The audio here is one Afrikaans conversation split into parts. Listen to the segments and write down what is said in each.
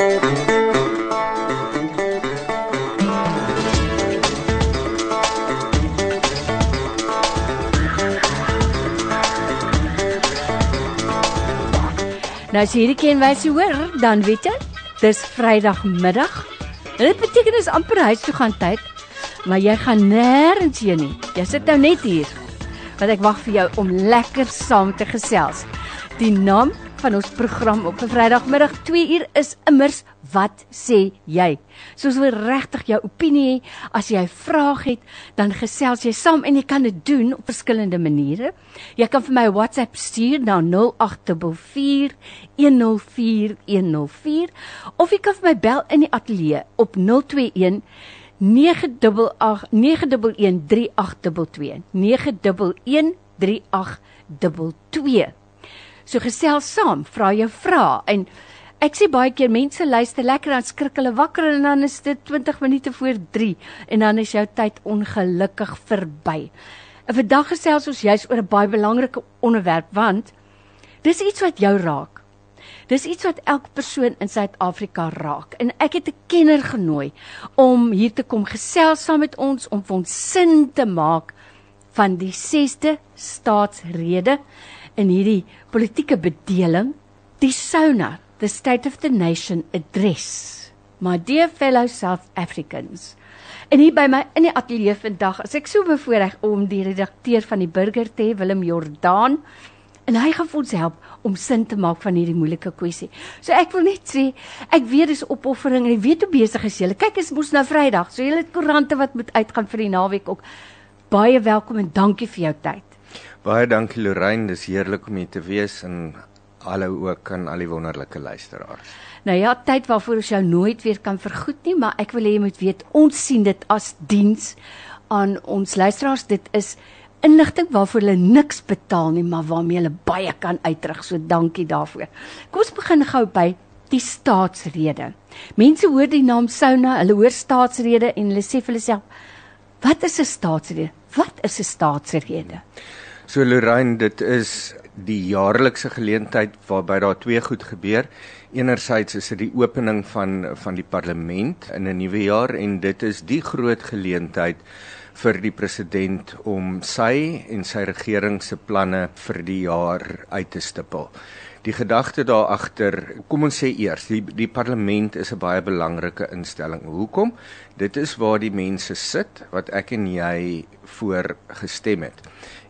Nou as jy hierdie ken wys hoor, dan weet jy, dis Vrydagmiddag. En dit beteken is amper huis toe gaan tyd, maar jy gaan nêrens heen nie. Jy sit nou net hier. Want ek wag vir jou om lekker saam te gesels. Die naam van ons program op 'n Vrydagmiddag 2 uur is immers wat sê jy? Soos jy regtig jou opinie het, as jy 'n vraag het, dan gesels jy saam en jy kan dit doen op verskillende maniere. Jy kan vir my WhatsApp stuur na 0824104104 of jy kan vir my bel in die ateljee op 021 988 9113822 9113822 So gesels saam, vra jou vrae en ek sê baie keer mense luister lekker dan skrik hulle wakker en dan is dit 20 minute voor 3 en dan is jou tyd ongelukkig verby. En vandag gesels ons juist oor 'n baie belangrike onderwerp want dis iets wat jou raak. Dis iets wat elke persoon in Suid-Afrika raak en ek het 'n kenner genooi om hier te kom gesels saam met ons om vir ons sin te maak van die 6de staatsrede in hierdie politieke bedeling, die SONA, the State of the Nation Address. My dear fellow South Africans. En hier by my in die ateljee vandag, as ek so bevoorreg om die redakteur van die Burger te Willem Jordaan, en hy gaan ons help om sin te maak van hierdie moeilike kwessie. So ek wil net sê, ek weet dis opoffering en ek weet hoe besig is julle. Kyk, is mos nou Vrydag, so julle het koerante wat moet uitgaan vir die naweek ook. Baie welkom en dankie vir jou tyd. Baie dankie Lorraine, dis heerlik om hier te wees en hallo ook aan al die wonderlike luisteraars. Nou ja, tyd waarvoor ons jou nooit weer kan vergoed nie, maar ek wil hê jy moet weet ons sien dit as diens aan ons luisteraars. Dit is inligting waarvoor hulle niks betaal nie, maar waarmee hulle baie kan uitrig. So dankie daarvoor. Kom ons begin gou by die staatsrede. Mense hoor die naam Sona, hulle hoor staatsrede en hulle sê vir hulle self, wat is 'n staatsrede? Wat is 'n staatsrede? So Lorraine, dit is die jaarlikse geleentheid waarby daar twee goed gebeur. Enerzijds is dit die opening van van die parlement in 'n nuwe jaar en dit is die groot geleentheid vir die president om sy en sy regering se planne vir die jaar uit te stippel. Die gedagte daar agter, kom ons sê eers, die die parlement is 'n baie belangrike instelling. Hoekom? Dit is waar die mense sit wat ek en jy voor gestem het.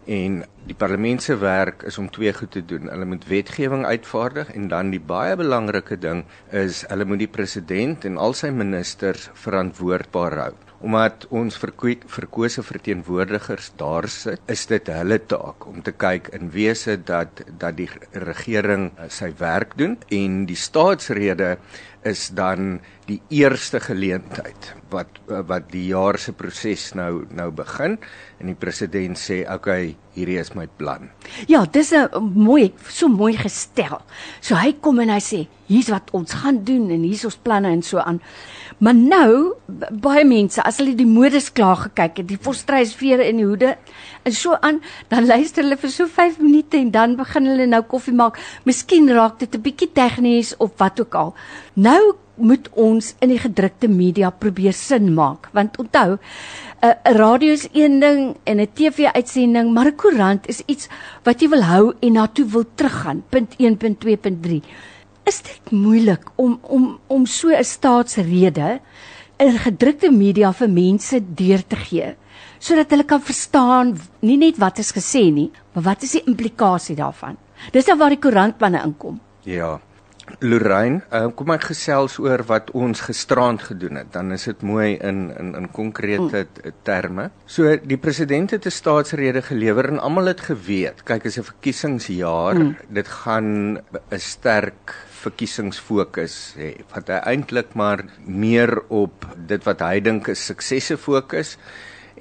En die parlement se werk is om twee goed te doen. Hulle moet wetgewing uitvaardig en dan die baie belangrike ding is hulle moet die president en al sy ministers verantwoordbaar hou. Omdat ons verkose verteenwoordigers daar sit, is dit hulle taak om te kyk in wese dat dat die regering sy werk doen en die staatsrede is dan die eerste geleentheid wat wat die jaar se proses nou nou begin en die president sê okay, hierdie is my plan. Ja, dis 'n mooi so mooi gestel. So hy kom en hy sê hier's wat ons gaan doen en hier's ons planne en so aan. Maar nou baie mense as hulle die modes klaar gekyk het, die volstrysvere en die hoede en so aan, dan luister hulle vir so 5 minute en dan begin hulle nou koffie maak. Miskien raak dit 'n bietjie tegnies of wat ook al. Nou moet ons in die gedrukte media probeer sin maak. Want onthou 'n radio is een ding en 'n TV-uitsending maar 'n koerant is iets wat jy wil hou en na toe wil teruggaan. Punt 1.2.3 is dit moeilik om om om so 'n staatsrede in gedrukte media vir mense deur te gee sodat hulle kan verstaan nie net wat is gesê nie maar wat is die implikasie daarvan? Dis nou waar die koerantplanne inkom. Ja Lorraine, uh, kom ek gesels oor wat ons gisterand gedoen het. Dan is dit mooi in in in konkrete mm. terme. So die president het 'n staatsrede gelewer en almal het geweet. Kyk, is 'n verkiesingsjaar. Mm. Dit gaan 'n sterk verkiesingsfokus hê. Wat hy eintlik maar meer op dit wat hy dink is suksesse fokus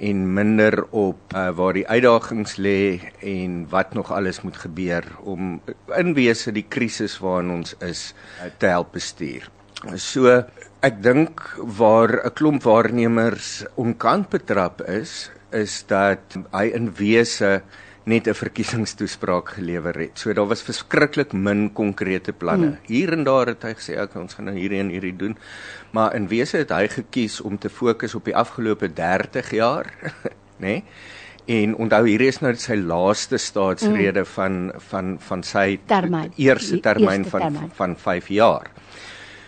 en minder op uh, waar die uitdagings lê en wat nog alles moet gebeur om in wese die krisis waarin ons is uh, te help bestuur. So ek dink waar 'n klomp waarnemers onkant betrap is, is dat hy in wese net 'n verkiesingstoespraak gelewer het. So daar was verskriklik min konkrete planne. Mm. Hier en daar het hy gesê ek ons gaan nou hierdie en hierdie doen. Maar in wese het hy gekies om te fokus op die afgelope 30 jaar, né? Nee? En onthou hier is nou sy laaste staatsrede mm. van van van sy termyn. eerste termyn van termyn. van 5 jaar.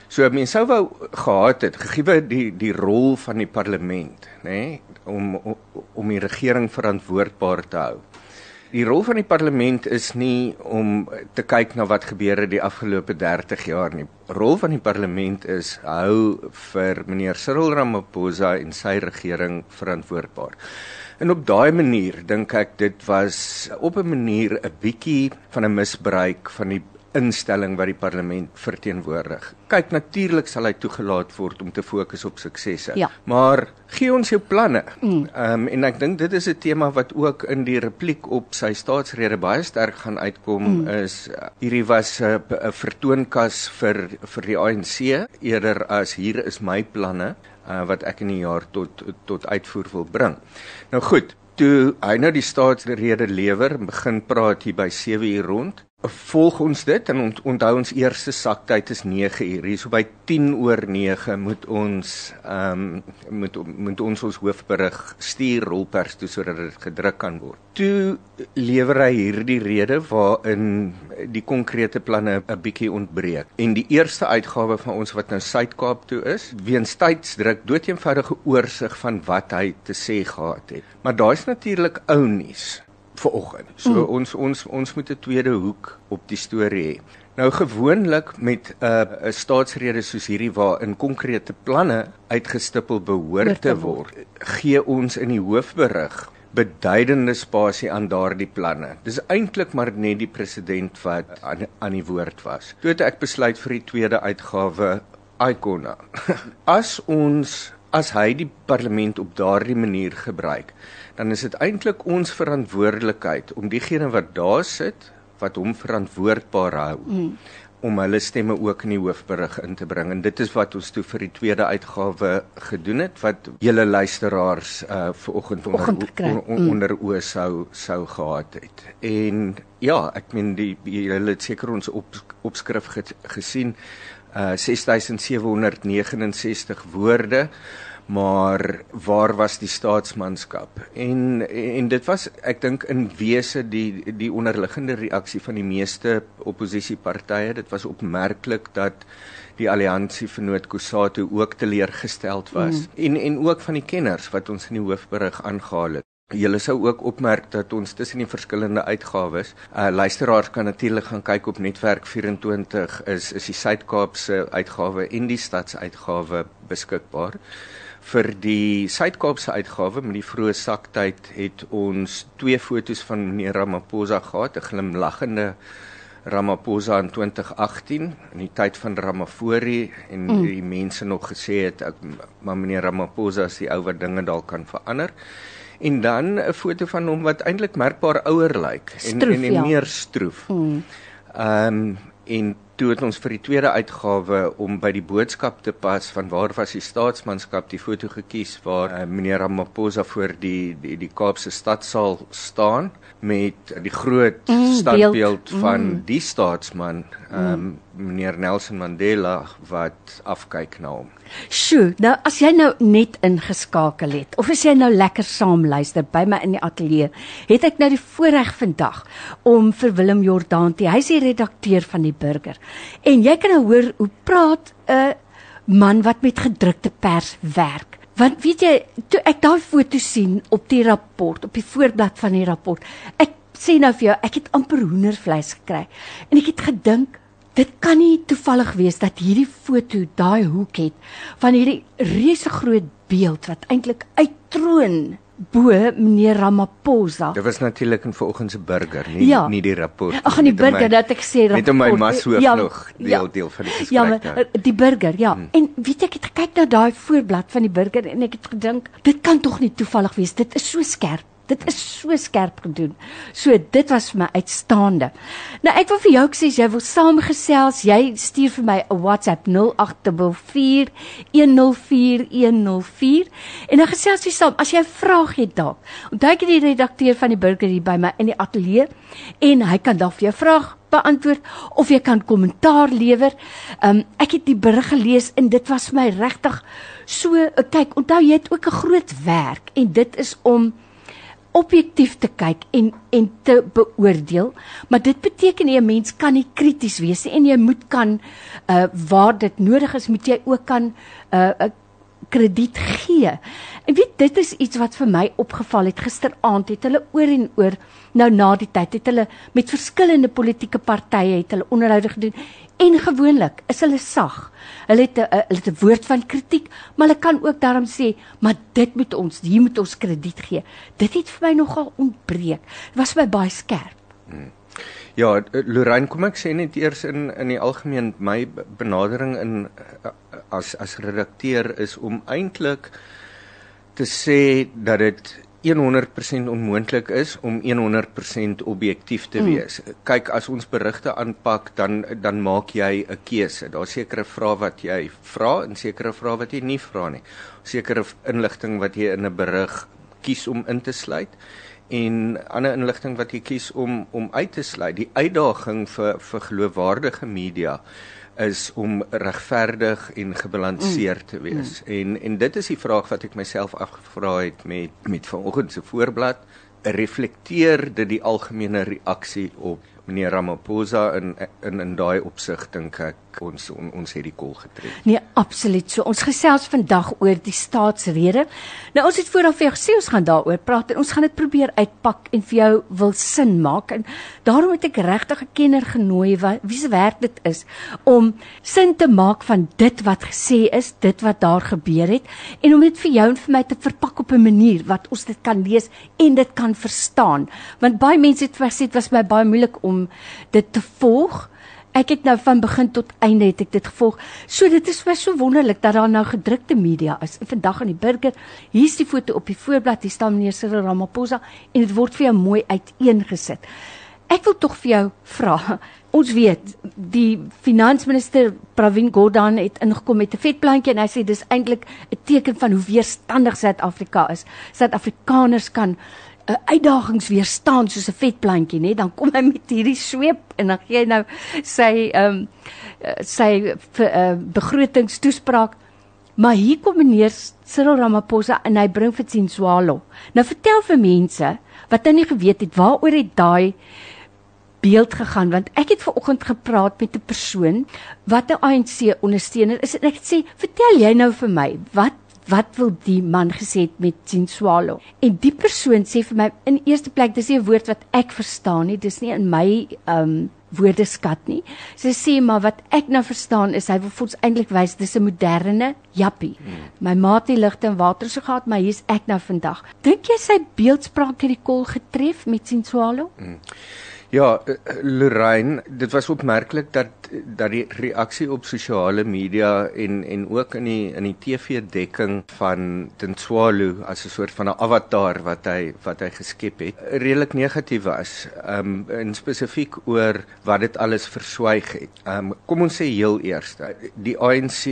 So mense sou wou gehad het gegee die die rol van die parlement, nê, nee, om om die regering verantwoordbaar te hou. Die rol van die parlement is nie om te kyk na wat gebeur het die afgelope 30 jaar nie. Rol van die parlement is hou vir meneer Cyril Ramaphosa en sy regering verantwoordbaar. En op daai manier dink ek dit was op 'n manier 'n bietjie van 'n misbruik van die instelling wat die parlement verteenwoordig. Kyk, natuurlik sal hy toegelaat word om te fokus op suksesse. Ja. Maar gee ons jou planne. Mm. Ehm um, en ek dink dit is 'n tema wat ook in die repliek op sy staatsrede baie sterk gaan uitkom mm. is uh, hierdie was 'n uh, vertoonkas vir vir die ANC eerder as hier is my planne uh, wat ek in die jaar tot tot uitvoer wil bring. Nou goed, toe hy nou die staatsrede lewer, begin praat hier by 7 uur rond volg ons dit en ont, onthou ons eerste saktyd is 9 uur. Hier so by 10 oor 9 moet ons ehm um, moet moet ons ons hoofberig stuur rolpers toe sodat dit gedruk kan word. Toe lewer hy hierdie rede waarin die konkrete planne 'n bietjie ontbreek. En die eerste uitgawe van ons wat nou Suid-Kaap toe is, weens tydsdruk, doeteenvoudige oorsig van wat hy te sê gehad het. Maar daar's natuurlik ou nuus vir oggend. So mm. ons ons ons moet 'n tweede hoek op die storie hê. Nou gewoonlik met 'n uh, 'n staatsrede soos hierdie waar in konkrete planne uitgestipel behoort te word, gee ons in die hoofberig beduidende spasie aan daardie planne. Dis eintlik maar net die president wat aan aan die woord was. Toe het ek besluit vir die tweede uitgawe Icona. As ons as hy die parlement op daardie manier gebruik, dan is dit eintlik ons verantwoordelikheid om diegene wat daar sit wat hom verantwoordbaar hou mm. om hulle stemme ook in die hoofberig in te bring. En dit is wat ons toe vir die tweede uitgawe gedoen het wat julle luisteraars uh vanoggend onder on, on, onder oë sou sou gehad het. En ja ek meen die julle het seker ons op opskrif gesien uh 6769 woorde maar waar was die staatsmanskap? En en dit was ek dink in wese die die onderliggende reaksie van die meeste oppositiepartye. Dit was opmerklik dat die alliansie vir Noord-Kusatu ook teleurgesteld was. Mm. en en ook van die kenners wat ons in die hoofberig aangehaal het. Julle sou ook opmerk dat ons tussen die verskillende uitgawes, uh luisteraars kan natuurlik gaan kyk op Netwerk 24 is is die Suid-Kaapse uitgawe en die stadsuitgawe beskikbaar vir die Suid-Kaapse uitgawe met die vroeë saktyd het ons twee fotos van meneer Ramaphosa gehad, 'n glimlaggende Ramaphosa in 2018 in die tyd van Ramaphosa en mm. die mense nog gesê het ek maar meneer Ramaphosa is die ou wat dinge dalk kan verander. En dan 'n foto van hom wat eintlik merkbaar ouer lyk en stroef, en, en ja. meer stroef. Mm. Ehm mm. um, en toe het ons vir die tweede uitgawe om by die boodskap te pas van waar was die staatsmanskap die foto gekies waar uh, meneer Ramaphosa voor die die, die Kaapse stadsaal staan met die groot mm, standbeeld van mm. die staatsman um, mm. meneer Nelson Mandela wat afkyk na hom. Sjoe, nou as jy nou net ingeskakel het of as jy nou lekker saam luister by my in die ateljee, het ek nou die voorreg vandag om vir Willem Jordaan, hy is die redakteur van die Burger. En jy kan nou hoor hoe praat 'n man wat met gedrukte pers werk. Want weet jy, toe ek daai foto sien op die rapport, op die voorblad van die rapport, ek sê nou vir jou, ek het amper hoendervleis gekry. En ek het gedink Dit kan nie toevallig wees dat hierdie foto daai hoek het van hierdie reuse groot beeld wat eintlik uittroon bo meneer Ramaphosa. Dit was natuurlik in vanoggend se burger, nie ja. nie die rapport. Ag, die burger dat ek sê rapport. Net om my mashoof ja, nog deel ja, deel van die gesprek. Ja, maar, nou. die burger, ja. Hmm. En weet ek het gekyk na daai voorblad van die burger en ek het gedink dit kan tog nie toevallig wees. Dit is so skerp Dit is so skerp gedoen. So dit was vir my uitstaande. Nou ek wil vir jou sê jy wil saamgesels, jy stuur vir my 'n WhatsApp 0844104104 en dan gesels jy saam as jy 'n vraag het dalk. Onthou ek die redakteur van die burger hier by my in die ateljee en hy kan dalk vir jou vraag beantwoord of jy kan kommentaar lewer. Um ek het die berig gelees en dit was vir my regtig so kyk, onthou jy het ook 'n groot werk en dit is om objektief te kyk en en te beoordeel, maar dit beteken nie 'n mens kan nie krities wees nie en jy moet kan uh waar dit nodig is, moet jy ook kan uh 'n krediet gee. En weet dit is iets wat vir my opgeval het gisteraand het hulle oor en oor nou na die tyd het hulle met verskillende politieke partye het hulle onderhoude gedoen en gewoonlik is hulle sag. Hulle het 'n hulle het 'n woord van kritiek, maar hulle kan ook daarom sê, maar dit moet ons, hier moet ons krediet gee. Dit het vir my nogal ontbreek. Dit was vir my baie skerp. Hmm. Ja, Lorraine, kom ek sê net eers in in die algemeen my benadering in as as redakteur is om eintlik te sê dat dit 100% onmoontlik is om 100% objektief te mm. wees. Mm. Kyk, as ons berigte aanpak, dan dan maak jy 'n keuse. Daar's sekere vrae wat jy vra en sekere vrae wat jy nie vra nie. Sekere inligting wat jy in 'n berig kies om in te sluit en ander inligting wat jy kies om om uit te sluit. Die uitdaging vir vir geloofwaardige media is om regverdig en gebalanseerd te wees. Mm. En en dit is die vraag wat ek myself afgevra het met met vanoggend se voorblad. Reflekteer dit die algemene reaksie op meneer Ramaphosa in in in daai opsig dink ek ons on, ons het die kol getref. Nee, absoluut. So ons gesels vandag oor die staatsrede. Nou ons het vooraf vir jou gesê ons gaan daaroor praat en ons gaan dit probeer uitpak en vir jou wil sin maak en daarom het ek regtig 'n kenner genooi wat wie se werk dit is om sin te maak van dit wat gesê is, dit wat daar gebeur het en om dit vir jou en vir my te verpak op 'n manier wat ons dit kan lees en dit kan verstaan. Want baie mense het gesê dit was my baie moeilik om dit te volg. Ek het nou van begin tot einde het ek dit gevolg. So dit is vir so wonderlik dat daar nou gedrukte media is. En vandag in die burger, hier's die foto op die voorblad, hier staan meneer Cyril Ramaphosa en dit word vir jou mooi uiteengesit. Ek wil tog vir jou vra. Ons weet die finansminister Pravin Gordhan het ingekom met 'n vetplantjie en hy sê dis eintlik 'n teken van hoe weerstandig Suid-Afrika is. Suid-Afrikaners kan 'n uitdagings weerstaan soos 'n vetplantjie, nê, dan kom hy met hierdie sweep en dan gee hy nou sy ehm um, sy uh, begrotingstoespraak. Maar hier kom meneer Cyril Ramaphosa en hy bring vir Tsinswalo. Nou vertel vir mense wat nou nie geweet het waaroor het daai beeld gegaan want ek het ver oggend gepraat met 'n persoon wat 'n ANC ondersteuner is en ek het sê vertel jy nou vir my wat wat wil die man gesê het met sien swallow? En die persoon sê vir my in eerste plek dis nie 'n woord wat ek verstaan nie dis nie in my um woordeskat nie. Sy sê maar wat ek nou verstaan is hy wil vir ons eintlik wys dis 'n moderne jappie. Hmm. my maat het ligte en water so gehad maar hier's ek nou vandag. Dink jy sy beeldspraak het die kol getref met sien swallow? Hmm. Ja, eh, Lorraine, dit was opmerklik dat dat die reaksie op sosiale media en en ook in die in die TV dekking van Tenswalo as 'n soort van 'n avatar wat hy wat hy geskep het, redelik negatief was. Um en spesifiek oor wat dit alles verswyg het. Um kom ons sê heel eers, die ANC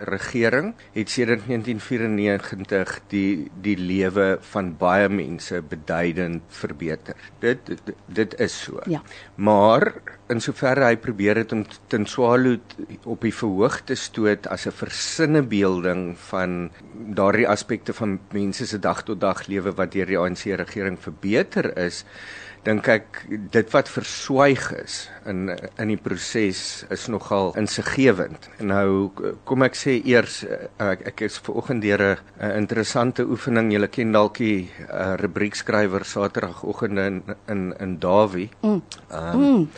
regering het sedert 1994 die die lewe van baie mense beduidend verbeter. Dit dit, dit is so. Ja. Maar in soverre hy probeer het om ten swalo op die verhoog te stoot as 'n versinnebeelding van daardie aspekte van mense se dag tot dag lewe wat deur die ANC regering verbeter is dink ek dit wat verswyg is in in die proses is nogal insiggewend. Nou kom ek sê eers ek, ek is vanoggend deur 'n interessante oefening. Julle ken dalk die uh, rubriekskrywer Saterdagoggende in in in Dawie. Mm. Um, mm.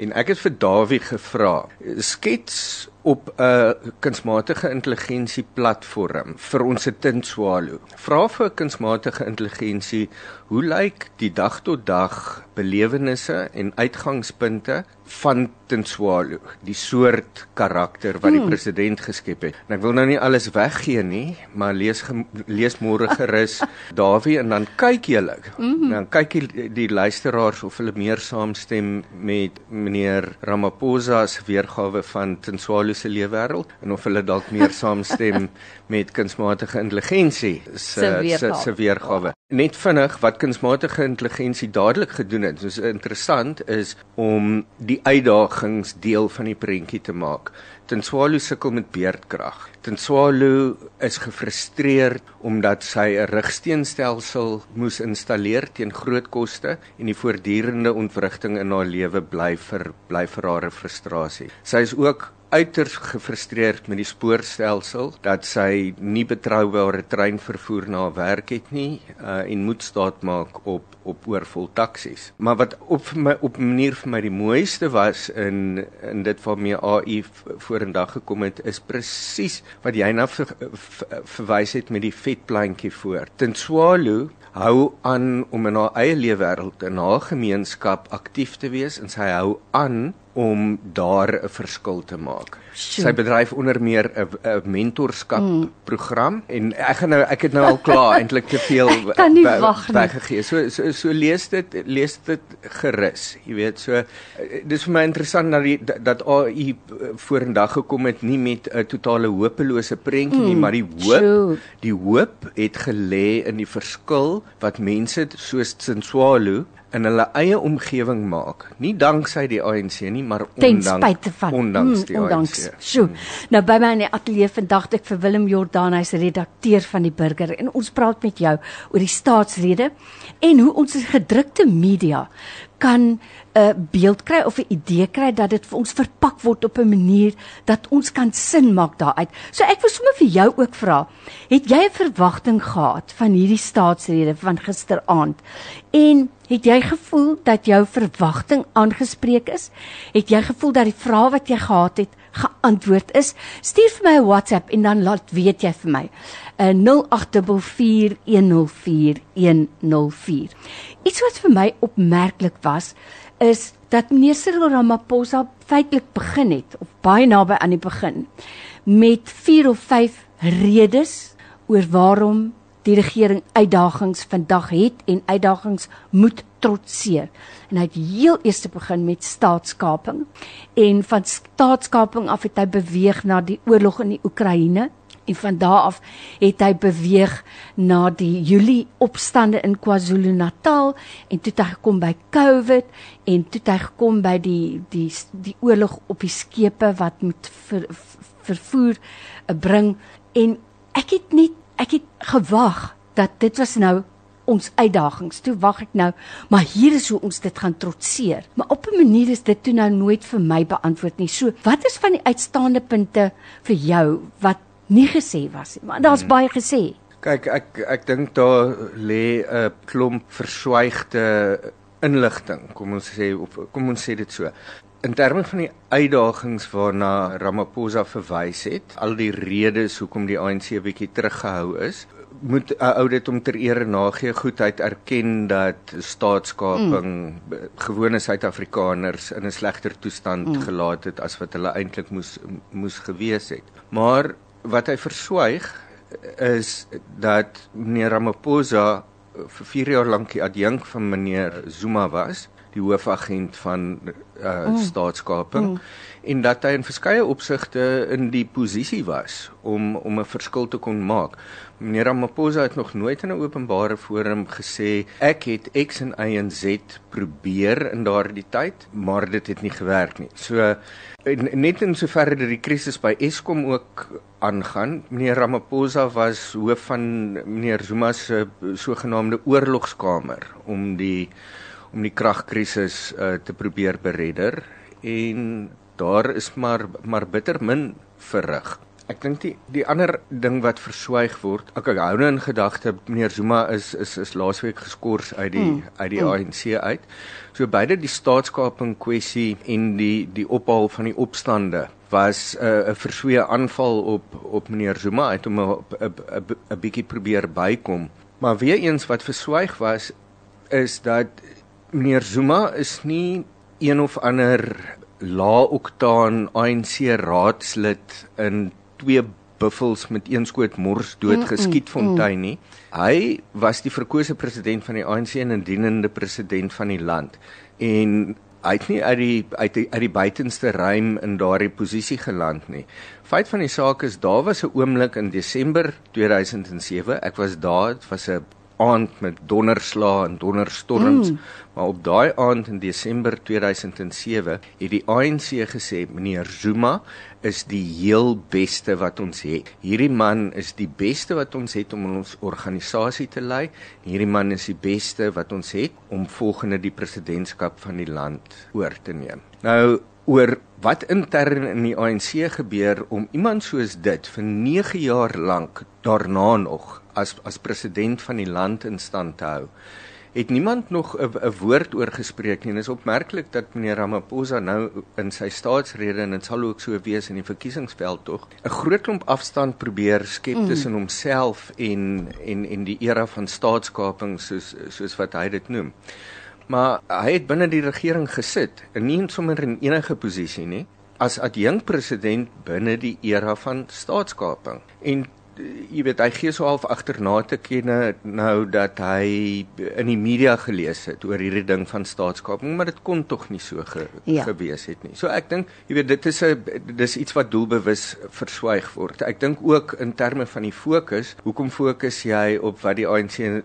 En ek het vir Dawie gevra, skets op 'n kunsmatige intelligensie platform vir ons Tinswalo. Vra vir kunsmatige intelligensie, hoe lyk die dag tot dag belewennisse en uitgangspunte van Tinswalo, die soort karakter wat die hmm. president geskep het. En ek wil nou nie alles weggee nie, maar lees lees môre gerus Dawie en dan kyk julle. Mm -hmm. Dan kyk die, die luisteraars of hulle meer saamstem met meneer Ramaphosa se weergawe van Tinswalo se lewenswêreld en of hulle dalk meer saamstem met kunsmatige intelligensie se se weergawe. Net vinnig wat kunsmatige intelligensie dadelik gedoen het. Soos interessant is om die uitdagings deel van die prentjie te maak. Tenswalo sukkel met beerdkrag. Tenswalo is gefrustreerd omdat sy 'n rugsteenstelsel moes installeer teen groot koste en die voortdurende ontwrigting in haar lewe bly vir bly vir haar frustrasie. Sy is ook uiters gefrustreerd met die spoorstelsel dat sy nie betroubare treinvervoer na werk het nie uh, en moet staat maak op op oorvol taksies. Maar wat op my op 'n manier vir my die mooiste was in in dit waarmee AI vorendag gekom het is presies wat jy nou ver, ver, verwys het met die vetplantjie voor. Tenswalo hou aan om in haar eie lewe wêreld en haar gemeenskap aktief te wees en sy hou aan om daar 'n verskil te maak. Sjoe. Sy bedryf onder meer 'n mentorskap mm. program en ek gaan nou ek het nou al klaar eintlik te veel weggegee. So, so so lees dit lees dit gerus. Jy weet so eh, dis vir my interessant dat die dat AI vorendag gekom het nie met 'n totale hopelose prentjie mm. nie, maar die hoop Sjoe. die hoop het gelê in die verskil wat mense soos Sinswalo in hulle eie omgewing maak. Nie danksy die ANC nie, maar ondanks ondanks die mm, ondanks. ANC. Sjoe. Mm. Nou by my in die ateljee vandag ek vir Willem Jordan, hy's redakteur van die Burger en ons praat met jou oor die staatsrede en hoe ons gedrukte media kan 'n beeld kry of 'n idee kry dat dit vir ons verpak word op 'n manier dat ons kan sin maak daaruit. So ek wil sommer vir jou ook vra, het jy 'n verwagting gehad van hierdie staatsrede van gisteraand? En het jy gevoel dat jou verwagting aangespreek is? Het jy gevoel dat die vrae wat jy gehad het geantwoord is? Stuur vir my 'n WhatsApp en dan laat weet jy vir my. 'n 0844104104. Iets wat vir my opmerklik was, is dat meneer Cyril Ramaphosa feitelik begin het of baie naby aan die begin met 4 of 5 redes oor waarom die regering uitdagings vandag het en uitdagings moet trotseer. En hy het heel eers begin met staatskaping en van staatskaping af het hy beweeg na die oorlog in die Oekraïne en van daar af het hy beweeg na die Julie opstande in KwaZulu-Natal en toe het hy gekom by COVID en toe het hy gekom by die die die oorlog op die skepe wat moet ver, vervoer eh, bring en ek het nie ek het gewag dat dit was nou ons uitdagings. Toe wag ek nou, maar hier is hoe ons dit gaan trotseer. Maar op 'n manier is dit toe nou nooit vir my beantwoord nie. So, wat is van die uitstaande punte vir jou wat nie gesê was nie, maar daar's hmm. baie gesê. Kyk, ek ek dink daar lê 'n klomp verswygde inligting, kom ons sê of kom ons sê dit so. In terme van die uitdagings waarna Ramaphosa verwys het, al die redes hoekom die ANC bietjie teruggehou is, moet 'n ou dit om ter ere nagee goedheid erken dat staatskaping mm. gewone Suid-Afrikaners in 'n slegter toestand mm. gelaat het as wat hulle eintlik moes moes gewees het. Maar wat hy verswyg is dat meneer Ramaphosa vir 4 jaar lank die adjunk van meneer Zuma was, die hoofagent van uh, mm. staatskaping mm. En dat hy in verskeie opsigte in die posisie was om om 'n verskil te kon maak. Meneer Ramaphosa het nog nooit in 'n openbare forum gesê ek het X en Y en Z probeer in daardie tyd, maar dit het nie gewerk nie. So en net in soverre dat die krisis by Eskom ook aangaan. Meneer Ramaphosa was hoof van meneer Zuma se sogenaamde oorlogskamer om die om die kragkrisis uh, te probeer beredder en daar is maar maar bitter min verrig. Ek dink die die ander ding wat verswyg word, ek hou nou in gedagte meneer Zuma is is is laasweek geskort uit die mm. uit die mm. ANC uit. So beide die staatskaping kwessie en die die ophaal van die opstande was 'n uh, versweë aanval op op meneer Zuma het hom 'n 'n bietjie probeer bykom. Maar weer eens wat verswyg was is dat meneer Zuma is nie een of ander lae-oktaan ANC raadslid in twee buffels met een skoot mors dood geskiet fontein nie. Hy was die verkose president van die ANC en 'n dienende president van die land. En hy het nie uit die uit die, uit die buitenste ruim in daardie posisie geland nie. Feit van die saak is daar was 'n oomblik in Desember 2007, ek was daar, dit was 'n aand met donderslae en donderstorms, mm. maar op daai aand in Desember 2007 het die ANC gesê meneer Zuma is die heel beste wat ons het. Hierdie man is die beste wat ons het om ons organisasie te lei. Hierdie man is die beste wat ons het om volgende die presidentskap van die land oor te neem. Nou oor wat intern in die ANC gebeur om iemand soos dit vir 9 jaar lank daarna nog as as president van die land in stand te hou het niemand nog 'n woord oor gespreek nie. Dit is opmerklik dat meneer Ramaphosa nou in sy staatsrede en dit sal ook so wees in die verkiesingsveld tog 'n groot klomp afstand probeer skep mm. tussen homself en en en die era van staatskaping soos soos wat hy dit noem. Maar hy het binne die regering gesit, en nie sommer in enige posisie nie, as adjunkt president binne die era van staatskaping. En jy weet hy gee so half agterna te kenne nou dat hy in die media gelees het oor hierdie ding van staatskaping maar dit kon tog nie so ge, ja. gewees het nie. So ek dink jy weet dit is 'n dis iets wat doelbewus verswyg word. Ek dink ook in terme van die fokus, hoekom fokus jy op wat die ANC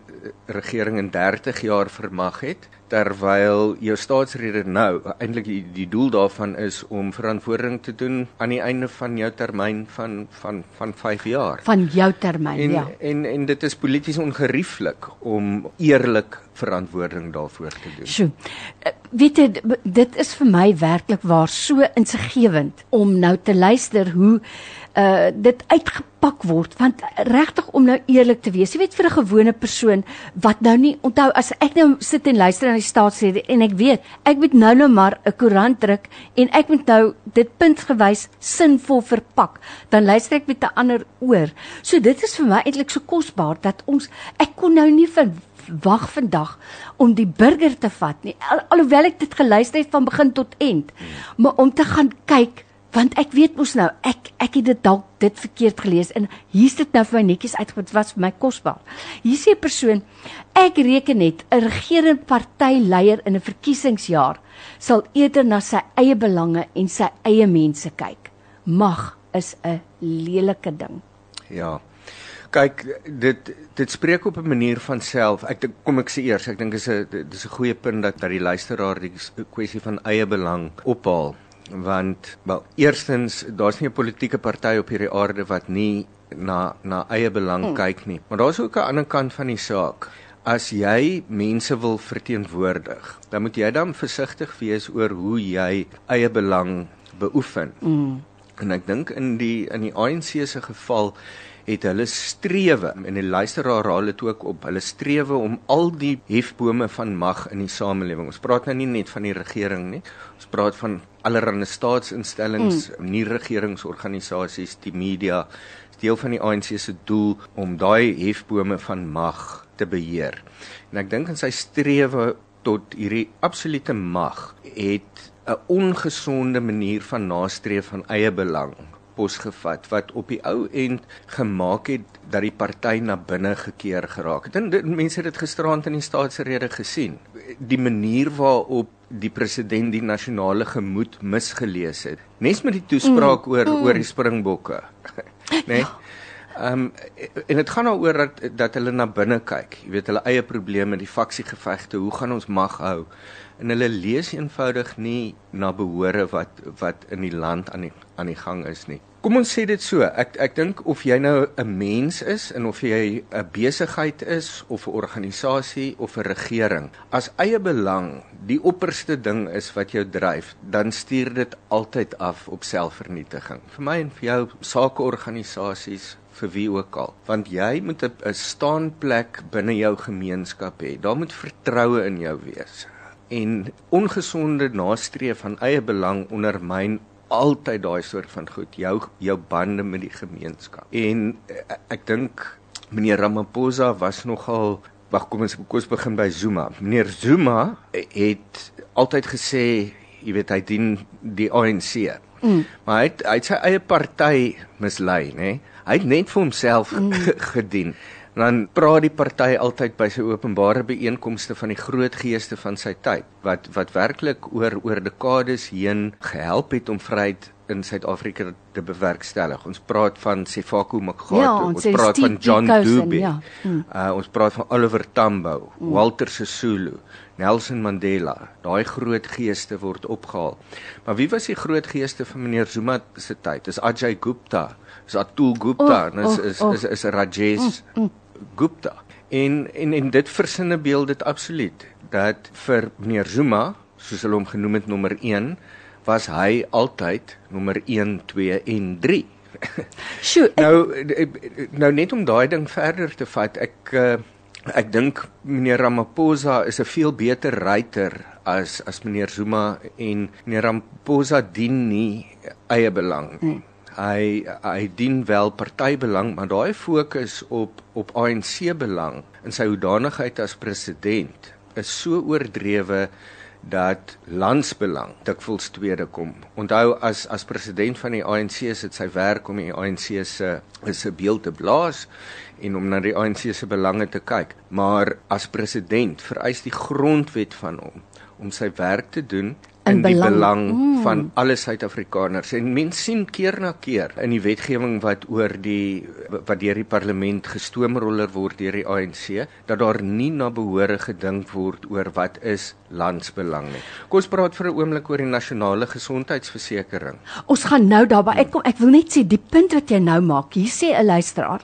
regering in 30 jaar vermag het? Terwyl jou staatsrede nou eintlik die, die doel daarvan is om verantwoording te doen aan die einde van jou termyn van van van 5 jaar. Van jou termyn, en, ja. En en dit is polities ongerieflik om eerlik verantwoording daarvoor te doen. Sjoe. Weet jy dit is vir my werklik waar so insiggewend om nou te luister hoe uh dit uitgepak word want regtig om nou eerlik te wees jy weet vir 'n gewone persoon wat nou nie onthou as ek nou sit en luister na die staatsrede en ek weet ek moet nou nou maar 'n koerant druk en ek moet nou dit puntgewys sinvol verpak dan luister ek met 'n ander oor. So dit is vir my eintlik so kosbaar dat ons ek kon nou nie vir wag vandag om die burger te vat nie Al, alhoewel ek dit geluister het van begin tot eind maar om te gaan kyk want ek weet mos nou ek ek het dit dalk dit verkeerd gelees en hier's dit nou vir my netjies uitgewys wat vir my kosbaar. Hier sê 'n persoon ek reken net 'n regerende partyleier in 'n verkiesingsjaar sal eerder na sy eie belange en sy eie mense kyk. Mag is 'n lelike ding. Ja. Kyk, dit dit spreek op 'n manier van self. Ek dink kom ek sê eers, ek dink is 'n dis 'n goeie punt dat dat die luisteraar die kwessie van eie belang ophaal want wel eerstens daar's nie 'n politieke party op hierdie aarde wat nie na na eie belang hmm. kyk nie maar daar's ook 'n ander kant van die saak as jy mense wil verteenwoordig dan moet jy dan versigtig wees oor hoe jy eie belang beoefen hmm. En ek dink in die in die ANC se geval het hulle strewe en die luisteraar raal dit ook op hulle strewe om al die hefbome van mag in die samelewing. Ons praat nou nie net van die regering nie. Ons praat van allerlei staatsinstellings, mm. nie regeringsorganisasies, die media, deel van die ANC se doel om daai hefbome van mag te beheer. En ek dink in sy strewe tot hierdie absolute mag het 'n ongesonde manier van nastreef van eie belang pos gevat wat op die ou end gemaak het dat die party na binne gekeer geraak het. En dit, mense het dit gisterand in die staatsrede gesien. Die manier waarop die president die nasionale gemoed misgelees het. Nes met die toespraak mm, oor mm. oor die springbokke. Né? Nee? Ehm um, en dit gaan daaroor dat dat hulle na binne kyk. Jy weet hulle eie probleme, die faksiegevegte, hoe gaan ons mag hou? En hulle lees eenvoudig nie na behore wat wat in die land aan die aan die gang is nie. Kom ons sê dit so, ek ek dink of jy nou 'n mens is en of jy 'n besigheid is of 'n organisasie of 'n regering, as eie belang die opperste ding is wat jou dryf, dan stuur dit altyd af op selfvernietiging. Vir my en vir jou sakeorganisasies vir wie ook al, want jy moet 'n staanplek binne jou gemeenskap hê. Daar moet vertroue in jou wees. En ongesonde nastreef van eie belang ondermyn altyd daai soort van goed, jou jou bande met die gemeenskap. En uh, ek dink meneer Ramaphosa was nogal Wag, kom ons kom ons begin by Zuma. Meneer Zuma het altyd gesê, jy weet hy dien die ANC. Mm. Maar hy het, hy het sy eie party mislei, nê? Hy het net vir homself mm. gedien. En dan praat die party altyd by sy openbare byeenkomste van die groot geeste van sy tyd wat wat werklik oor oor dekades heen gehelp het om vryheid in Suid-Afrika te bewerkstellig. Ons praat van Sefako Makgato, Ja, ons ons praat Steve van John Dube. ja. Mm. Uh ons praat van Oliver Tambo, Walter Sisulu, Nelson Mandela. Daai groot geeste word opgehaal. Maar wie was die groot geeste van meneer Zuma se tyd? Dis Ajay Gupta, is Atul Gupta, Oh, en is oh, is oh. is is Rajesh Gupta. En en en dit versinne beeld dit absoluut dat vir meneer Zuma, soos hulle hom genoem het nommer 1, was hy altyd nommer 1, 2 en 3. Sjoe, Nou eh, nou net om daai ding verder te vat, ek uh, ek dink meneer Ramaphosa is 'n veel beter ryter as as meneer Zuma en meneer Ramaphosa dien nie eie belang nie. Hy hy dien wel partybelang, maar daai fokus op op ANC belang in sy hoedanigheid as president is so oordrewe dat landsbelang dikwels tweede kom. Onthou as as president van die ANC is dit sy werk om die ANC se 'n beeld te blaas en om na die ANC se belange te kyk. Maar as president vereis die grondwet van hom om sy werk te doen In in die belang- belang Mm. van alle Suid-Afrikaners. En mense sien keer na keer in die wetgewing wat oor die wat deur die parlement gestoomroller word deur die ANC dat daar nie na behore gedink word oor wat is landsbelang nie. Kom ons praat vir 'n oomblik oor die nasionale gesondheidsversekering. ons gaan nou daarby. Ek kom ek wil net sê die punt wat jy nou maak. Hier sê 'n luisteraar,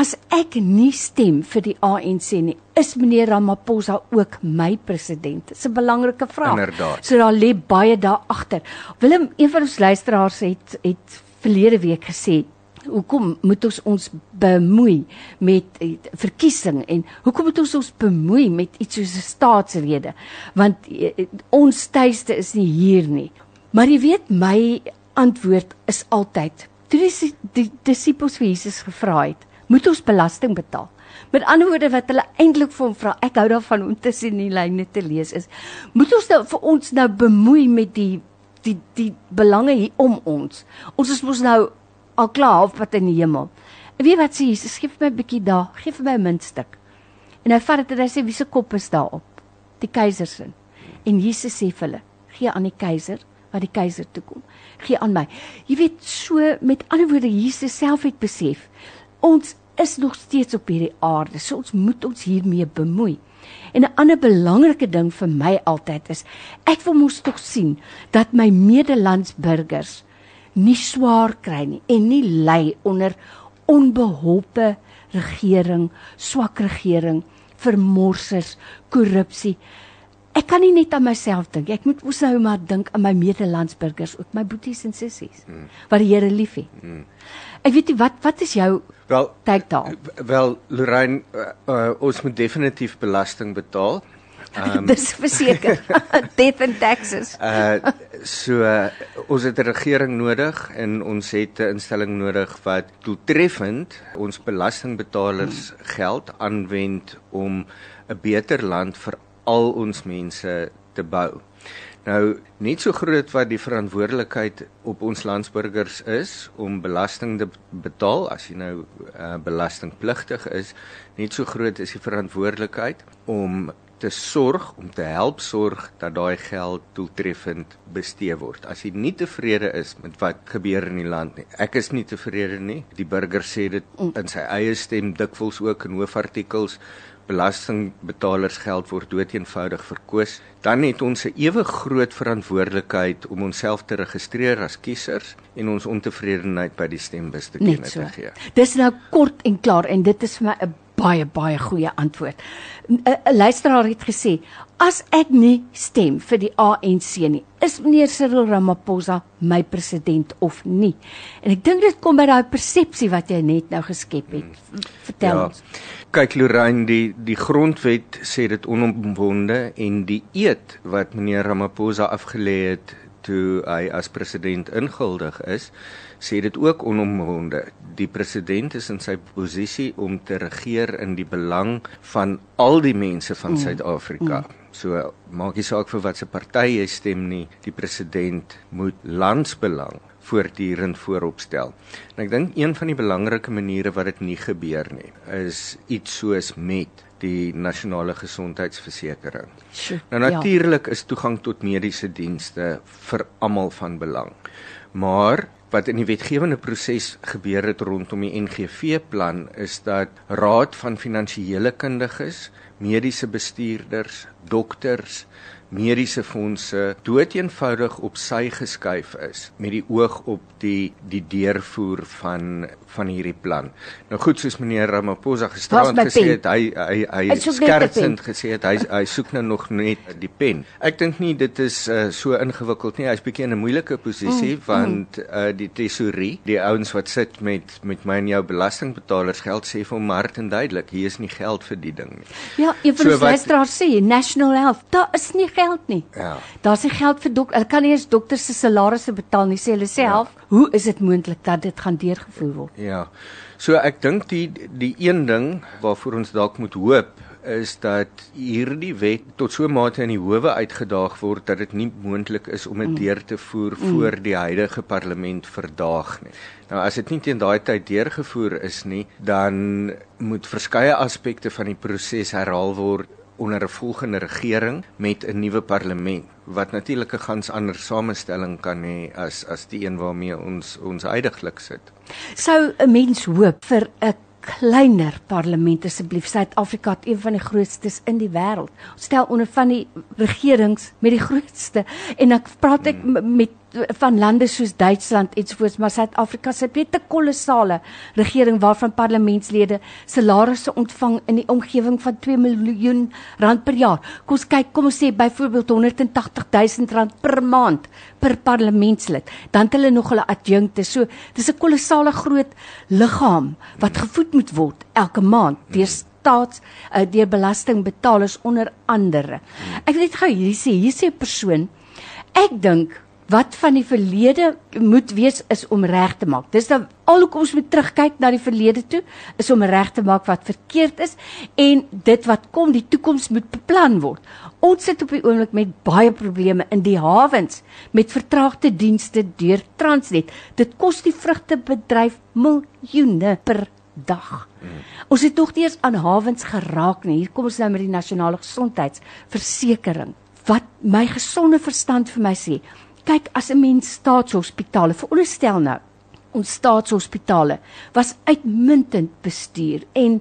as ek nie stem vir die ANC nie, is meneer Ramaphosa ook my president? Dis 'n belangrike vraag. Inderdaad. So daar lê baie daar agter. Willem, een van ons luisteraars het het verlede week gesê Hoekom moet ons ons bemoei met eh, verkiesing en hoekom moet ons ons bemoei met iets soos 'n staatsrede? Want eh, eh, ons tuiste is nie hier nie. Maar jy weet my antwoord is altyd toe die, si- die disippels vir Jesus gevra het, moet ons belasting betaal? Met ander woorde wat hulle eintlik vir hom vra, ek hou daarvan om tussen die lyne te lees is, moet ons nou vir ons nou bemoei met die die die belange hier om ons. Ons is mos nou al klaar halfpad in die hemel. En weet wat sê Jesus, gee vir my 'n bietjie daar, gee vir my 'n muntstuk. En hy vat dit en hy sê wie se kop is daarop? Die keiser se. En Jesus sê vir hulle, gee aan die keiser wat die keiser toe kom. Gee aan my. Jy weet so met ander woorde Jesus self het besef ons is nog steeds op hierdie aarde. So ons moet ons hiermee bemoei. En 'n ander belangrike ding vir my altyd is ek wil mos tog sien dat my medelandsburgers nie swaar kry nie en nie ly onder onbeholpe regering, swak regering, vermorsers, korrupsie. Ek kan nie net aan myself dink. Ek moet mos nou maar dink aan my medelandsburgers, ook my boeties en sissies mm. wat die Here liefhet. Mm. Ek weet nie wat wat is jou Wel, kyk daar. wel Lorraine, uh, uh, ons moet definitief belasting betaal. Um, Dis verseker. Death and taxes. Uh so uh, ons het 'n regering nodig en ons het 'n instelling nodig wat doeltreffend ons belastingbetalers geld aanwend om 'n beter land vir al ons mense te bou. Nou, net so groot wat die verantwoordelikheid op ons landsburgers is om belasting te betaal as jy nou uh, belastingpligtig is, net so groot is die verantwoordelikheid om te sorg om te help sorg dat daai geld doeltreffend bestee word. As jy nie tevrede is met wat gebeur in die land nie. Ek is nie tevrede nie. Die burger sê dit in sy eie stem dikwels ook in hoofartikels belastingbetalers geld word doeteenvoudig verkoos, dan het ons 'n ewe groot verantwoordelikheid om onsself te registreer as kiesers en ons ontevredenheid by die stembus te kenne so. te gee. Dis nou kort en klaar en dit is vir my 'n baie baie goeie antwoord. 'n Luisteraar het gesê, as ek nie stem vir die ANC nie, is meneer Cyril Ramaphosa my president of nie. En ek dink dit kom by daai persepsie wat jy net nou geskep het. Vertel Ja. ons. Kyk Lorraine, die die grondwet sê dit onomwonde en die eed wat meneer Ramaphosa afgelê het toe hy as president ingehuldig is, sê dit ook onomwonde. Die president is in sy posisie om te regeer in die belang van al die mense van mm. Suid-Afrika. Mm. So maak nie saak vir watter party jy stem nie, die president moet landsbelang voortdurend vooropstel. En ek dink een van die belangrike maniere wat dit nie gebeur nie, is iets soos met die nasionale gesondheidsversekering. Nou ja. natuurlik ja. is toegang tot mediese dienste vir almal van belang. Maar wat in die wetgewende proses gebeur het rondom die NGV plan is dat raad van finansiële kundiges, mediese bestuurders, dokters, mediese fondse doeteenvoudig op sy geskuif is met die oog op die die deurvoer van van hierdie plan. Nou goed soos meneer Ramaphosa gisterand gesê het, hy hy hy skertsend gesê het hy hy soek nou nog net die pen. Ek dink nie dit is uh, so ingewikkeld nie. Hy's bietjie in 'n moeilike posisie mm, want mm. Uh, die tesorie, die ouens wat sit met met my en jou belastingbetalers geld sê vir hom hard en duidelik, hier is nie geld vir die ding nie. Ja, een van so die luisteraars sê National Health, daar is nie geld nie. Ja. Daar's nie geld vir dokter. Hulle kan nie eens dokter se salarisse betaal nie, sê hulle self. Ja. Hoe is dit moontlik dat dit gaan deurgevoer word? Ja. So ek dink die die een ding waarvoor ons dalk moet hoop is dat hierdie wet tot so 'n mate in die howe uitgedaag word dat dit nie moontlik is om dit mm. deur te voer mm. voor die huidige parlement verdaag nie. Nou as dit nie teen daai tyd deurgevoer is nie, dan moet verskeie aspekte van die proses herhaal word onder 'n volgende regering met 'n nuwe parlement wat natuurlik 'n gans ander samestelling kan hê as as die een waarmee ons ons uitdaglik sit. Sou 'n mens hoop vir 'n kleiner parlement asseblief Suid-Afrika het een van die grootstes in die wêreld. Stel onder van die regerings met die grootste en ek praat ek hmm. met van lande soos Duitsland ensvoorts maar Suid-Afrika se het 'n kolossale regering waarvan parlementslede salarisse ontvang in die omgewing van 2 miljoen rand per jaar. Kom ons kyk, kom ons sê byvoorbeeld 180 000 rand per maand per parlementslid. Dan het hulle nog hulle adjunkte. So dis 'n kolossale groot liggaam wat gevoed moet word elke maand deur staats uh, deur belastingbetalers onder andere. Ek wil net gou hierdie sê, hier sê 'n persoon ek dink wat van die verlede moet wees is om reg te maak. Dis dan alhoewel ons moet terugkyk na die verlede toe, is om reg te maak wat verkeerd is en dit wat kom, die toekoms moet beplan word. Ons sit op die oomblik met baie probleme in die hawens met vertraagde dienste deur Transnet. Dit kos die vrugtebedryf miljoene per dag. Hmm. Ons het nog nie eens aan hawens geraak nie. Hier kom ons nou met die nasionale gesondheidsversekering. Wat my gesonde verstand vir my sê, kyk as 'n mens staatshospitale veronderstel nou ons staatshospitale was uitmuntend bestuur en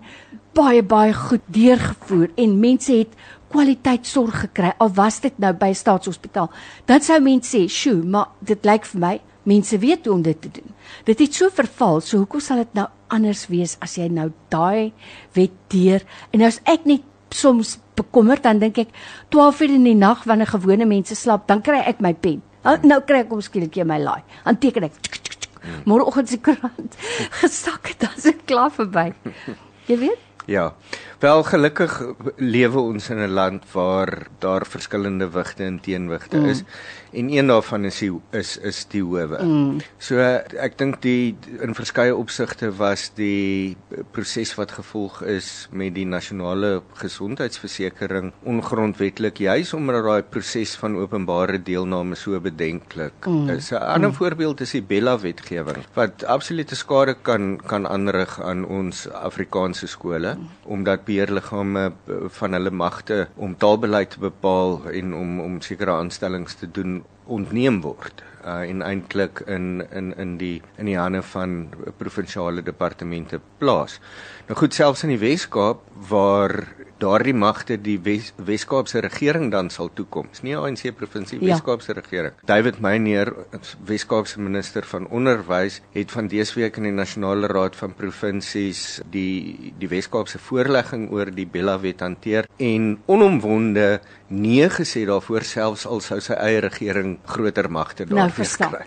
baie baie goed deurgevoer en mense het kwaliteitsorg gekry al was dit nou by 'n staatshospitaal. Dan sou mense sê sjoe maar dit lyk vir my mense weet hoe om dit te doen. Dit het so verval so hoekom sal dit nou anders wees as jy nou daai wet deur? En nou as ek net soms bekommerd dan dink ek 12 uur in die nag wanneer gewone mense slaap dan kry ek my pen Nou, nou kry ek hom skielik in my laai. Dan teken ek. Môreoggend se koerant gesak het as ek klaar verby. Jy weet? Ja. Wel gelukkig lewe ons in 'n land waar daar verskillende wigte en teenwigte mm. is en een daarvan is die, is is die howe. Mm. So ek dink die in verskeie opsigte was die proses wat gevolg is met die nasionale gesondheidsversekering ongrondwetlik juis omdat daai proses van openbare deelname so bedenklik mm. is. 'n Ander mm. voorbeeld is die Bella wetgewing wat absolute skade kan kan aanrig aan ons Afrikaanse skole mm. omdat beheerliggame van hulle magte om taalbeleid te bepaal en om om sekere aanstellings te doen ontneem word uh, en eintlik in in in die in die hande van provinsiale departemente plaas. Nou goed selfs in die Wes-Kaap waar daardie magte die Wes Weskaapse regering dan sal toekom. Dis nie ANC provinsie ja. Weskaapse regering. David Meyer, Weskaapse minister van onderwys, het van dese week in die nasionale raad van provinsies die die Weskaapse voorlegging oor die Bella wet hanteer en onomwonde nee gesê daarvoor selfs al sou sy eie regering groter magte daar nou, kry.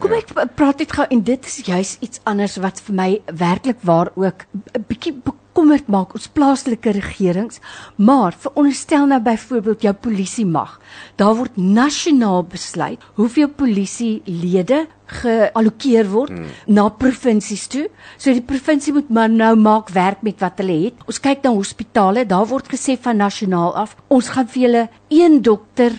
Kom ja. ek praat dit gou en dit is juis iets anders wat vir my werklik waar ook 'n bietjie bekommerd maak ons plaaslike regerings, maar veronderstel nou byvoorbeeld jou polisie mag. Daar word nasionaal besluit hoeveel polisielede geallokeer word hmm. na provinsies toe. So die provinsie moet maar nou maak werk met wat hulle het. Ons kyk na hospitale, daar word gesê van nasionaal af, ons gaan vir julle een dokter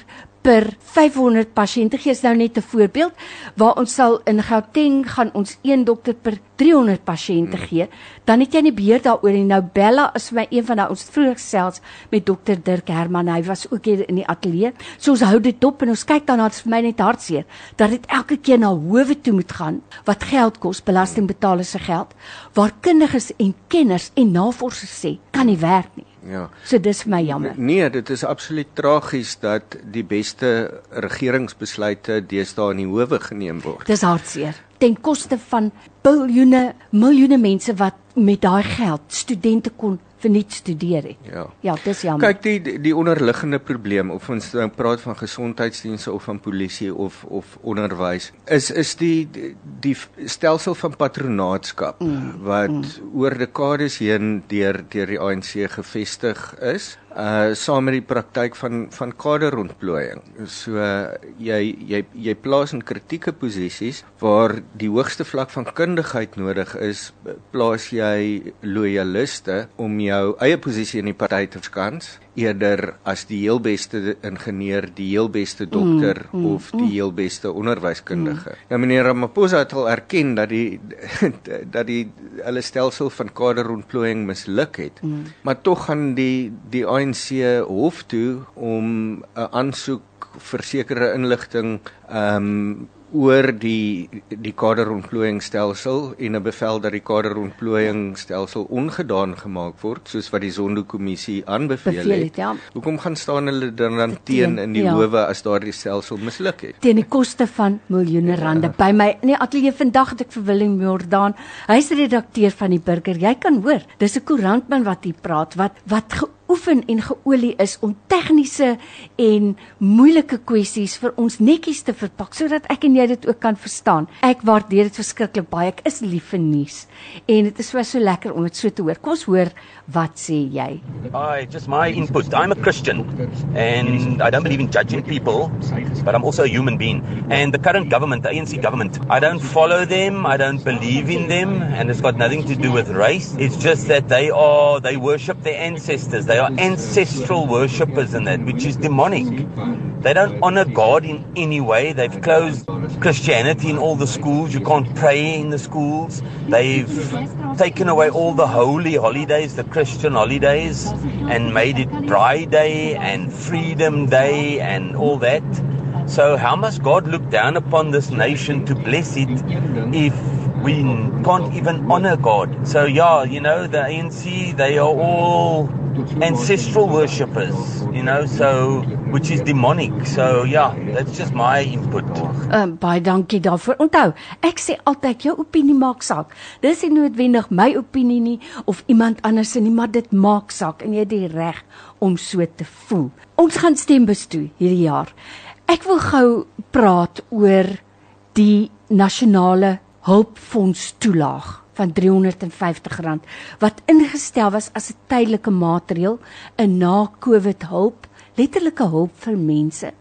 per 500 pasiënte. Gee is nou net 'n voorbeeld waar ons sal in Gauteng gaan ons een dokter per 300 pasiënte hmm. gee. Dan het jy nie beheer daaroor nie. Nou Bella is vir my een van daai ons vroeg selfs met dokter Dirk Herman. Hy was ook hier in die ateljee. So ons hou dit dop en ons kyk dan dit vir my net hartseer dat dit elke keer na howe toe moet gaan wat geld kos belastingbetalers se geld waar kundiges en kenners en navorsers sê kan nie werk nie Ja. So dis vir my jammer. Nee, dit is absoluut tragies dat die beste regeringsbesluite deesdae in die howe geneem word. Dis hartseer. Ten koste van biljoene, miljoene mense wat met daai geld studente kon verniet studeer het. Ja. Ja, dis jammer. Kyk die die onderliggende probleem of ons nou praat van gesondheidsdienste of van polisie of of onderwys is is die die, die stelsel van patronaatskap mm, wat mm. oor dekades heen deur deur die ANC gevestig is uh saam met die praktyk van van kaderontplooiing. So uh, jy jy jy plaas in kritieke posisies waar die hoogste vlak van kundigheid nodig is, plaas jy loyaliste om jou eie posisie in die party te verskans eerder as die heel beste ingenieur, die heel beste dokter mm, mm, of die mm. heel beste onderwyskundige. Mm. Ja meneer Ramaphosa het al erken dat die dat die hulle stelsel van kaderontplooiing misluk het. Mm. Maar tog gaan die die ANC hof toe om 'n aansoek vir sekere inligting ehm um, oor die die kaderontplooiingstelsel en 'n bevel dat die kaderontplooiingstelsel ongedaan gemaak word soos wat die Zondo-kommissie aanbeveel het. Ja. Hoekom gaan staan hulle dan dan teen in die ja. howe as daardie stelsel misluk het? Teen die koste van miljoene rande. Ja. By my in die ateljee vandag het ek vir Willem Jordaan, hy's redakteur van die Burger. Jy kan hoor, dis 'n koerantman wat hier praat wat wat geoefen en geolie is om tegniese en moeilike kwessies vir ons netjies te verpak sodat ek en jy dit ook kan verstaan. Ek waardeer dit verskriklik baie. Ek is lief vir nuus en dit is so so lekker om dit so te hoor. Kom ons hoor wat sê jy. I just my input. I'm a Christian and I don't believe in judging people, but I'm also a human being. And the current government, the ANC government, I don't follow them, I don't believe in them and it's got nothing to do with race. It's just that they are they worship their ancestors. They They are ancestral worshippers in that, which is demonic. They don't honor God in any way. They've closed Christianity in all the schools. You can't pray in the schools. They've taken away all the holy holidays, the Christian holidays, and made it Bride Day and Freedom Day and all that. So, how must God look down upon this nation to bless it if we can't even honor God? So, yeah, you know, the ANC, they are all ancestral worshippers, you know, so which is demonic. So yeah, that's just my input. Um, baie dankie daarvoor. Onthou, ek sê altyd jou opinie maak saak. Dis nie noodwendig my opinie nie of iemand anders se nie, maar dit maak saak en jy het die reg om so te voel. Ons gaan stembus toe hierdie jaar. Ek wil gou praat oor die nasionale hulpfonds toelaag van R350 wat ingestel was as 'n tydelike maatreel in na-Covid hulp, letterlike hulp vir mense.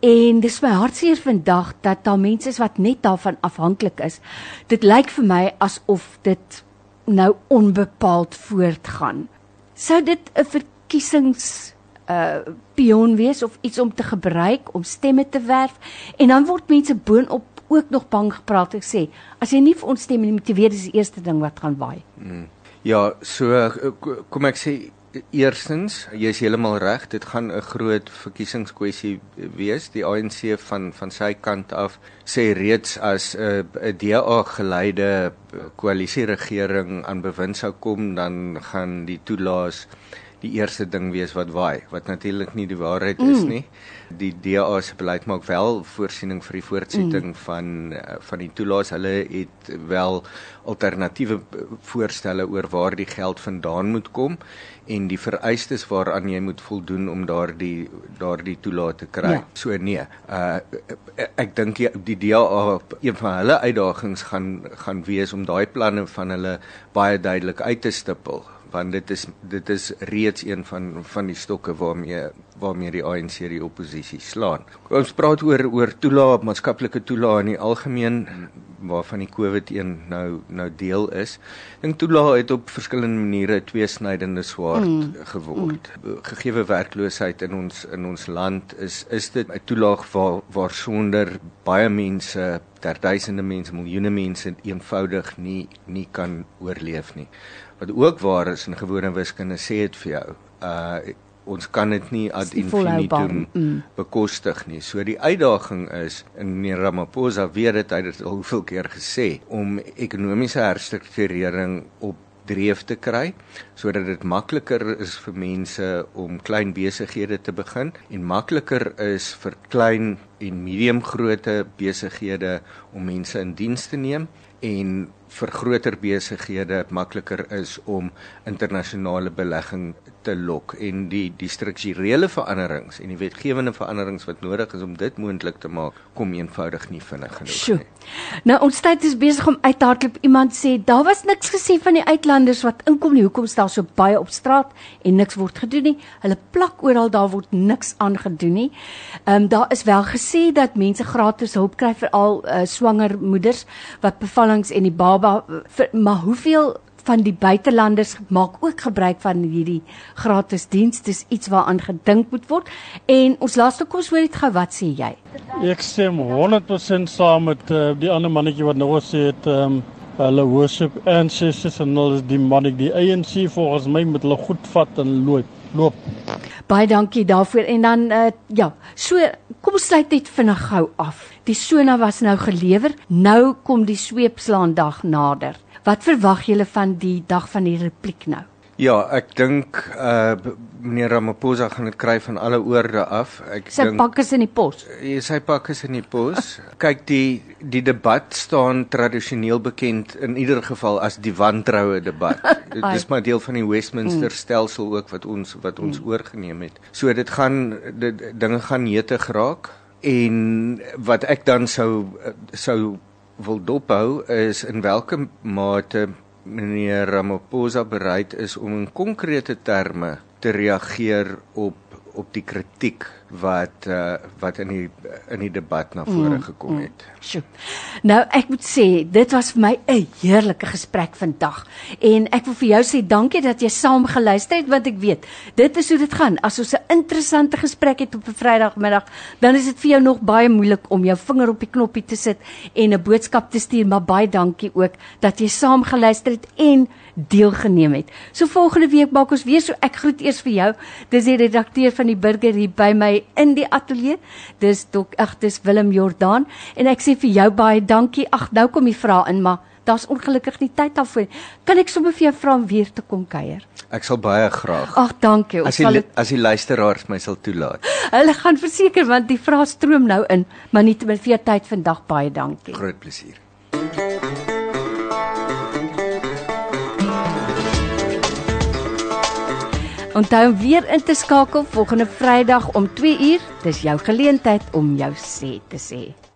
En dis my hartseer vandag dat daar mense is wat net daarvan afhanklik is. Dit lyk vir my asof dit nou onbepaald voortgaan. Sou dit 'n verkiesings uh pion wees of iets om te gebruik om stemme te werf en dan word mense boonop ook nog bang gepraat ek sê as jy nie vir ons stem nie moet jy weet dis die eerste ding wat gaan waai. Hmm. Ja, so kom ek sê eerstens jy is heeltemal reg dit gaan 'n groot verkiesingskwessie wees die ANC van van sy kant af sê reeds as 'n uh, DA geleide koalisie regering aan bewind sou kom dan gaan die toelaas die eerste ding wees wat waai wat natuurlik nie die waarheid mm. is nie die DA se beleid maak wel voorsiening vir die voortsetting mm. van eh, van die toelaas hulle het wel alternatiewe voorstelle oor waar die geld vandaan moet kom en die vereistes waaraan jy moet voldoen om daardie daardie toelaat te kry. Ja. So nee, uh ek dink die, die DA een van hulle uitdagings gaan gaan wees om daai planne van hulle baie duidelik uit te stippel want dit is dit is reeds een van van die stokke waarmee waarmee die ANC die oppositie slaan. Ons praat oor oor toelaat maatskaplike toelaat in die algemeen waarvan die COVID-1 nou nou deel is. Dink toelaat het op verskillende maniere tweesnydende swaard mm. geword. Mm. Gegeewe werkloosheid in ons in ons land is is dit 'n toelaag waar waar sonder baie mense ter duisende mense, miljoene mense eenvoudig nie nie kan oorleef nie. Wat ook waar is in gewone wiskunde sê dit vir jou. Uh ons kan dit nie ad infinitum mm. bekostig nie. So die uitdaging is in meneer Ramaphosa weet dit hy het dit al hoeveel keer gesê om ekonomiese herstrukturering op dreef te kry sodat dit makliker is vir mense om klein besighede te begin en makliker is vir klein en medium grootte besighede om mense in diens te neem en vir groter besighede makliker is om internasionale belegging te lok en die die strukturele veranderings en die wetgewende veranderings wat nodig is om dit moontlik te maak kom eenvoudig nie vinnig genoeg Sjoe. Nou ons tyd is besig om uit te hardloop. Iemand sê daar was niks gesê van die uitlanders wat inkom nie. Hoekom staan so baie op straat en niks word gedoen nie? Hulle plak oral daar word niks aangedoen nie. Ehm um, daar is wel gesê dat mense gratis hulp kry vir al uh, swanger moeders wat bevallings en die baba vir, maar hoeveel van die buitelanders maak ook gebruik van hierdie gratis diens. Dis iets waaraan gedink moet word. En ons laaste kos hoor dit gou, wat sê jy? Ek stem 100% saam met uh, die ander mannetjie wat nou sê het ehm um, hulle worship ancestors en hulle is demonic. Die ANC volgens my moet hulle goed vat en loop. Loop. Baie dankie daarvoor. En dan uh, ja, so kom sluit net vinnig gou af. Die sona was nou gelewer. Nou kom die sweepslaandag nader. Wat verwag julle van die dag van die repliek nou? Ja, ek dink uh meneer Ramaphosa gaan dit kry van alle oorde af. Ek sy dink Sy pak is in die pos. Ja, sy pak is in die pos. Kyk, die die debat staan tradisioneel bekend in ieder geval as die wantroue debat. dit is maar deel van die Westminster mm. stelsel ook wat ons wat ons mm. oorgeneem het. So dit gaan dit dinge gaan neete geraak en wat ek dan sou sou wil dophou is in watter mate meneer Ramaphosa bereid is om in konkrete terme te reageer op op die kritiek wat uh, wat in die in die debat na vore mm, gekom mm. het. Mm, nou ek moet sê dit was vir my 'n heerlike gesprek vandag en ek wil vir jou sê dankie dat jy saam geluister het want ek weet dit is hoe dit gaan as ons 'n interessante gesprek het op 'n Vrydagmiddag dan is dit vir jou nog baie moeilik om jou vinger op die knoppie te sit en 'n boodskap te stuur maar baie dankie ook dat jy saam geluister het en deelgeneem het. So volgende week maak ons weer so ek groet eers vir jou. Dis die redakteur van die burger hier by my in die ateljee. Dis dok ag dis Willem Jordaan en ek sê vir jou baie dankie. Ag nou kom jy vra in maar daar's ongelukkig nie tyd daarvoor. Kan ek sommer vir jou vra om weer te kom kuier? Ek sal baie graag. Ag dankie. As die as die luisteraars my sal toelaat. Hulle gaan verseker want die vrae stroom nou in, maar nie te veel tyd vandag baie dankie. Groot plesier. Onthou weer in te skakel volgende Vrydag om 2uur. Dis jou geleentheid om jou sê te sê.